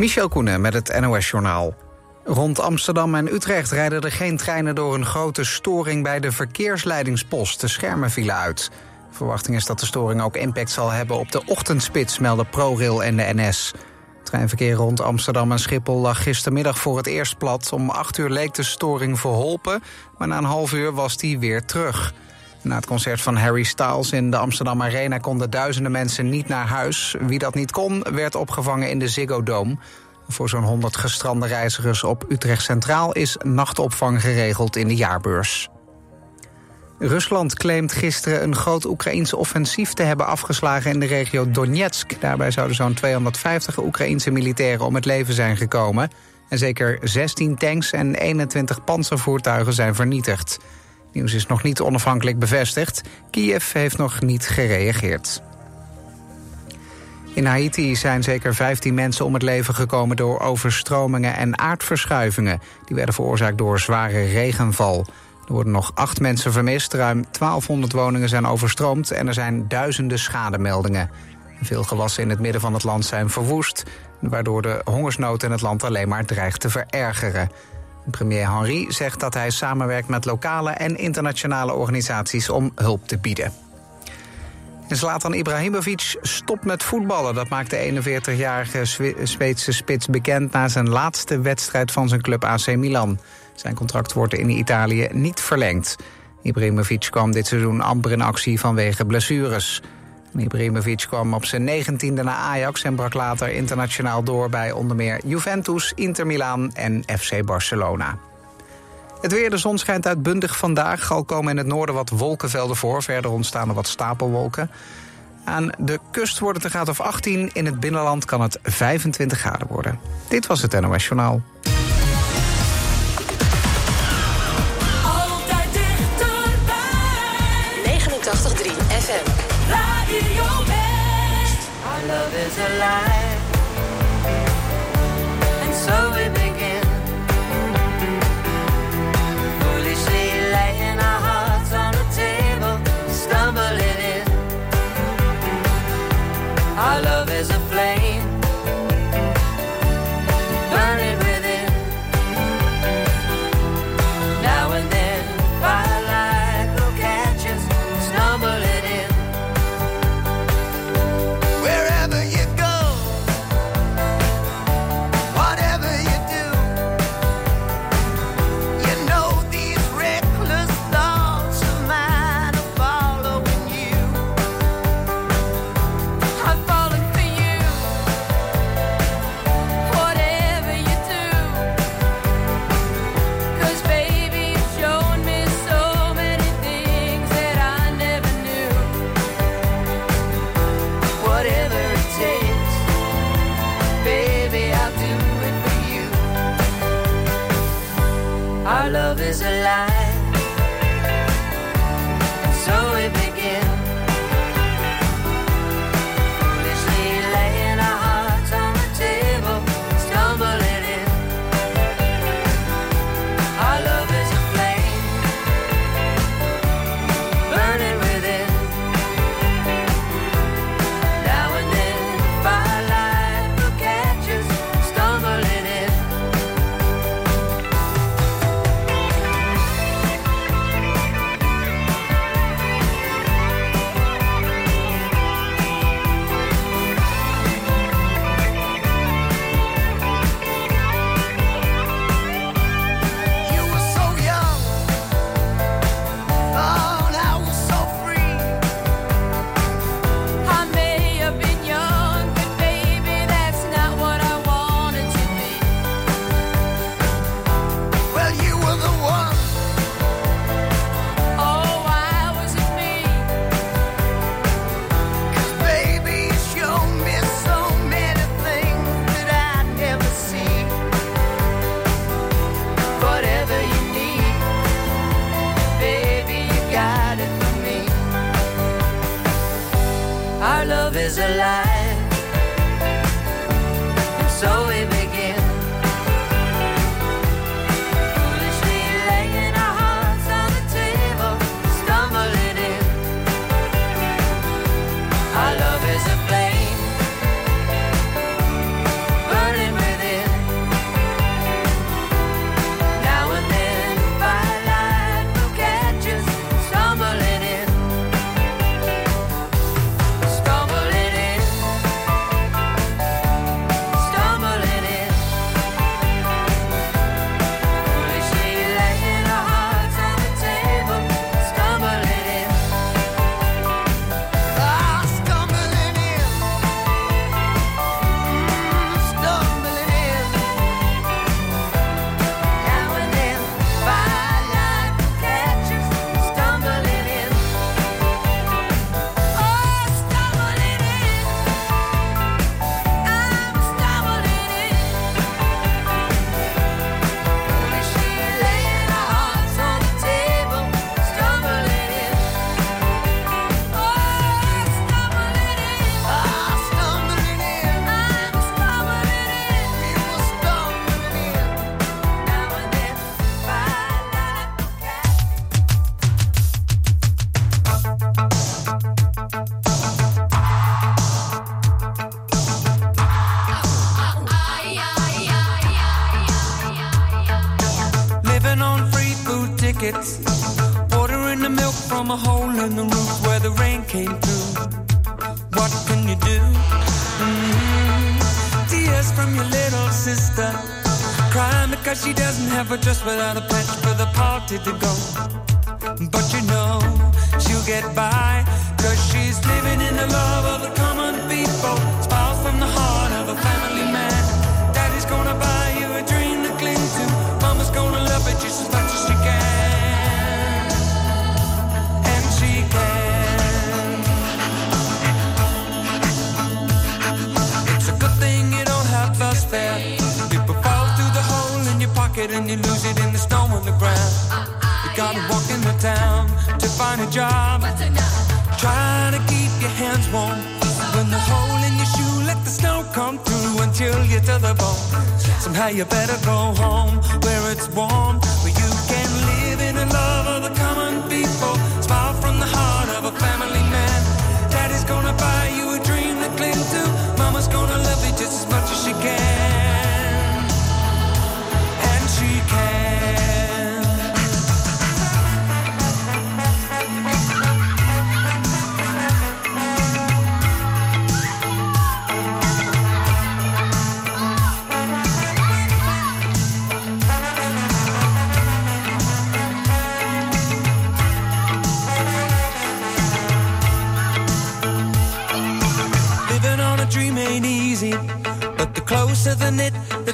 Michel Koenen met het NOS-journaal. Rond Amsterdam en Utrecht rijden er geen treinen door een grote storing bij de verkeersleidingspost. De schermen vielen uit. verwachting is dat de storing ook impact zal hebben op de ochtendspits, melden ProRail en de NS. treinverkeer rond Amsterdam en Schiphol lag gistermiddag voor het eerst plat. Om 8 uur leek de storing verholpen, maar na een half uur was die weer terug. Na het concert van Harry Styles in de Amsterdam Arena konden duizenden mensen niet naar huis. Wie dat niet kon, werd opgevangen in de Ziggo Dome. Voor zo'n 100 gestrande reizigers op Utrecht Centraal is nachtopvang geregeld in de jaarbeurs. Rusland claimt gisteren een groot Oekraïense offensief te hebben afgeslagen in de regio Donetsk. Daarbij zouden zo'n 250 Oekraïense militairen om het leven zijn gekomen. En zeker 16 tanks en 21 panzervoertuigen zijn vernietigd. Nieuws is nog niet onafhankelijk bevestigd. Kiev heeft nog niet gereageerd. In Haiti zijn zeker 15 mensen om het leven gekomen door overstromingen en aardverschuivingen. Die werden veroorzaakt door zware regenval. Er worden nog acht mensen vermist, ruim 1200 woningen zijn overstroomd en er zijn duizenden schademeldingen. Veel gewassen in het midden van het land zijn verwoest, waardoor de hongersnood in het land alleen maar dreigt te verergeren. Premier Henry zegt dat hij samenwerkt met lokale en internationale organisaties om hulp te bieden. En Zlatan Ibrahimovic stopt met voetballen. Dat maakt de 41-jarige Zweedse spits bekend na zijn laatste wedstrijd van zijn club AC Milan. Zijn contract wordt in Italië niet verlengd. Ibrahimovic kwam dit seizoen amper in actie vanwege blessures. Ibrahimovic kwam op zijn negentiende naar Ajax en brak later internationaal door bij onder meer Juventus, Inter Milaan en FC Barcelona. Het weer, de zon schijnt uitbundig vandaag. Al komen in het noorden wat wolkenvelden voor. Verder ontstaan er wat stapelwolken. Aan de kust wordt het een graad of 18. In het binnenland kan het 25 graden worden. Dit was het NOS Journaal.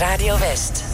Radio West.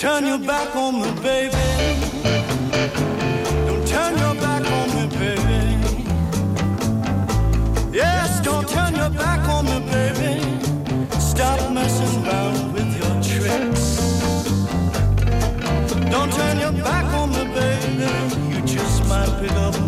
turn your back on me, baby. Don't turn your back on me, baby. Yes, don't turn your back on me, baby. Stop messing around with your tricks. Don't turn your back on me, baby. You just might pick up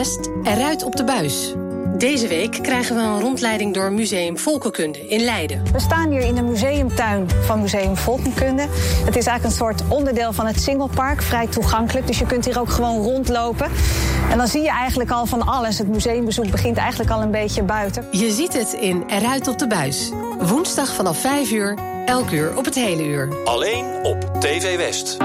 Eruit op de buis. Deze week krijgen we een rondleiding door Museum Volkenkunde in Leiden. We staan hier in de museumtuin van Museum Volkenkunde. Het is eigenlijk een soort onderdeel van het Singelpark, vrij toegankelijk. Dus je kunt hier ook gewoon rondlopen. En dan zie je eigenlijk al van alles. Het museumbezoek begint eigenlijk al een beetje buiten. Je ziet het in Eruit op de Buis. Woensdag vanaf 5 uur, elk uur op het hele uur. Alleen op TV West.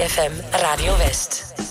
FM Radio West.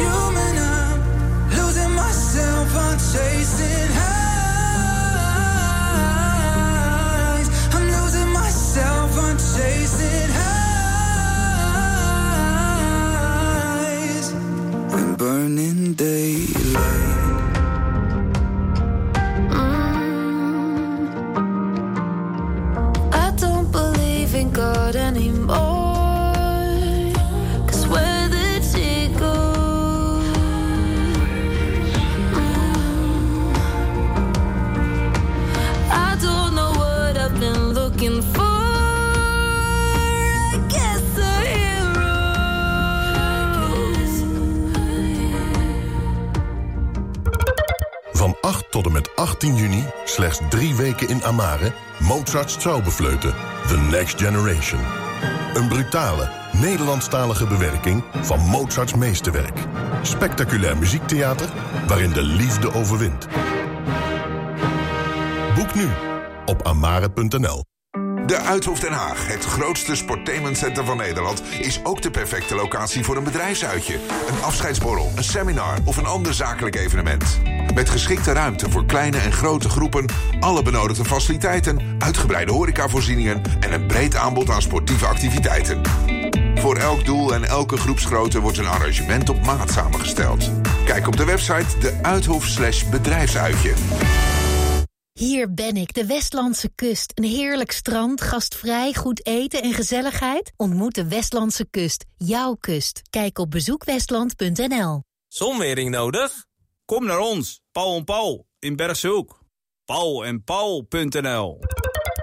Human. I'm losing myself, I'm chasing highs. I'm losing myself, I'm chasing highs. When burning daylight. En met 18 juni, slechts drie weken in Amare... Mozart's Traubefleuten, The Next Generation. Een brutale, Nederlandstalige bewerking van Mozarts meesterwerk. Spectaculair muziektheater waarin de liefde overwint. Boek nu op amare.nl. De Uithof Den Haag, het grootste sportainmentcenter van Nederland... is ook de perfecte locatie voor een bedrijfsuitje, een afscheidsborrel, een seminar of een ander zakelijk evenement. Met geschikte ruimte voor kleine en grote groepen, alle benodigde faciliteiten, uitgebreide horecavoorzieningen en een breed aanbod aan sportieve activiteiten. Voor elk doel en elke groepsgrootte wordt een arrangement op maat samengesteld. Kijk op de website de Uithof slash bedrijfsuitje. Hier ben ik, de Westlandse kust. Een heerlijk strand, gastvrij, goed eten en gezelligheid. Ontmoet de Westlandse kust, jouw kust. Kijk op bezoekwestland.nl. Zonwering nodig? Kom naar ons, Paul en Paul in Bergshoek. Paul en Paul.nl